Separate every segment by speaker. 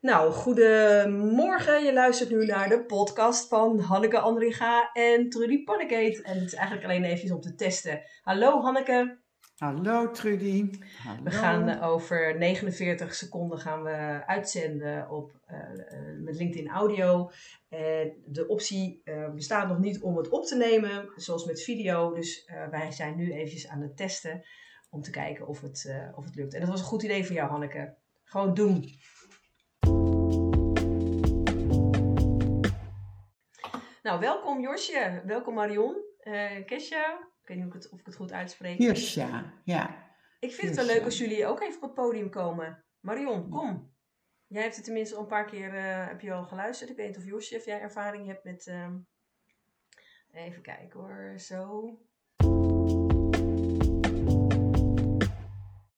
Speaker 1: Nou, goedemorgen. Je luistert nu naar de podcast van Hanneke Andringa en Trudy Pannekeet. En het is eigenlijk alleen even om te testen. Hallo Hanneke.
Speaker 2: Hallo Trudy. Hallo.
Speaker 1: We gaan over 49 seconden gaan we uitzenden op, uh, uh, met LinkedIn Audio. En de optie uh, bestaat nog niet om het op te nemen, zoals met video. Dus wij zijn nu eventjes aan het testen om te kijken of het, of het lukt. En dat was een goed idee voor jou Hanneke. Gewoon doen. Nou, welkom Josje. Welkom Marion. Kesja, ik weet niet of ik het, of ik het goed uitspreek.
Speaker 2: Hirsja, ja.
Speaker 1: Ik vind het wel leuk als jullie ook even op het podium komen. Marion, kom. Jij hebt het tenminste al een paar keer uh, heb je al geluisterd. Ik weet niet of Josje, of jij ervaring hebt met... Uh... Even kijken hoor, zo.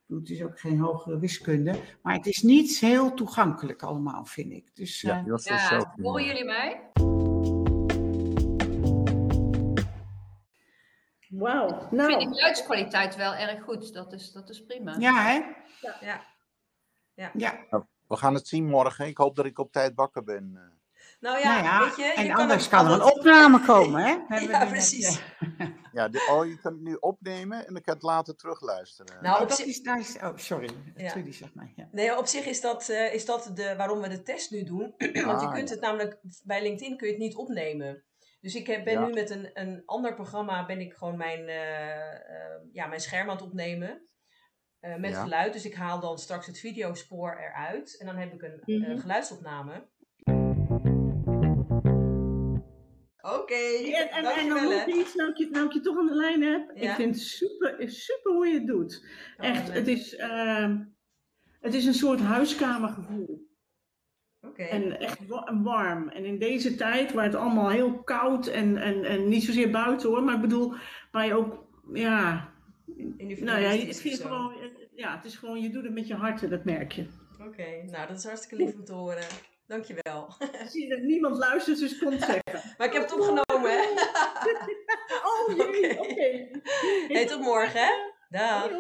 Speaker 2: Het is ook geen hogere wiskunde, maar het is niet heel toegankelijk allemaal, vind ik. Dus,
Speaker 3: ja,
Speaker 2: uh...
Speaker 3: ja horen jullie mij?
Speaker 4: Wauw. Nou.
Speaker 3: Ik vind die geluidskwaliteit wel erg goed. Dat is, dat is prima.
Speaker 2: Ja, hè?
Speaker 1: Ja. ja.
Speaker 2: ja. ja.
Speaker 5: Nou, we gaan het zien morgen. Ik hoop dat ik op tijd wakker ben. eh.
Speaker 1: Nou ja,
Speaker 2: nou ja
Speaker 1: weet je...
Speaker 2: En
Speaker 1: je
Speaker 2: anders
Speaker 1: kan,
Speaker 2: er een opname komen, hè? Hebben
Speaker 1: ja, precies.
Speaker 2: net,
Speaker 5: Ja, de, oh, je kunt het nu opnemen en ik kan het later terugluisteren.
Speaker 1: Nou,
Speaker 2: Oh,
Speaker 1: op
Speaker 2: dat
Speaker 1: zich-
Speaker 2: is, oh, sorry.
Speaker 1: Ja.
Speaker 2: Trudy zegt mij. Ja.
Speaker 1: Nee, op zich is dat, eh, is dat de, waarom we de test nu doen. Want je
Speaker 5: Ah,
Speaker 1: kunt
Speaker 5: ja.
Speaker 1: het namelijk, bij LinkedIn kun je het niet opnemen. Dus ik heb, ben
Speaker 5: Ja.
Speaker 1: nu met een, een ander programma, ben ik gewoon mijn, eh, eh, ja, mijn scherm aan het opnemen. eh, met
Speaker 5: Ja.
Speaker 1: geluid. Dus ik haal dan straks het videospoor eruit. En dan heb ik een
Speaker 4: Mhm.
Speaker 1: geluidsopname. Oké,
Speaker 4: En, en, en
Speaker 1: dankjewel
Speaker 4: dan nog iets, nou ik, je, nou ik je toch aan de lijn heb.
Speaker 1: Ja.
Speaker 4: Ik vind het super, super hoe je het doet. Echt, het, is, ehm, het is een soort huiskamergevoel. En echt wa- warm. En in deze tijd waar het allemaal heel koud en, en, en niet zozeer buiten hoor, maar ik bedoel, waar je ook, ja, nou ja, het,
Speaker 1: is
Speaker 4: gewoon, ja, het is gewoon, je doet het met je hart, dat merk je.
Speaker 1: Oké, nou dat is hartstikke lief om te horen. Dankjewel.
Speaker 4: Ik zie dat niemand luistert, dus komt zeggen.
Speaker 1: Maar ik heb het opgenomen hè.
Speaker 4: Oh jee,
Speaker 1: Oké. Hey, tot morgen hè. Dag.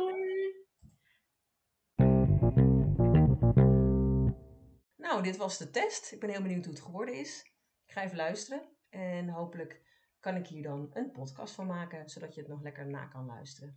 Speaker 1: Nou, dit was de test. Ik ben heel benieuwd hoe het geworden is. Ik ga even luisteren. En hopelijk kan ik hier dan een podcast van maken, zodat je het nog lekker na kan luisteren.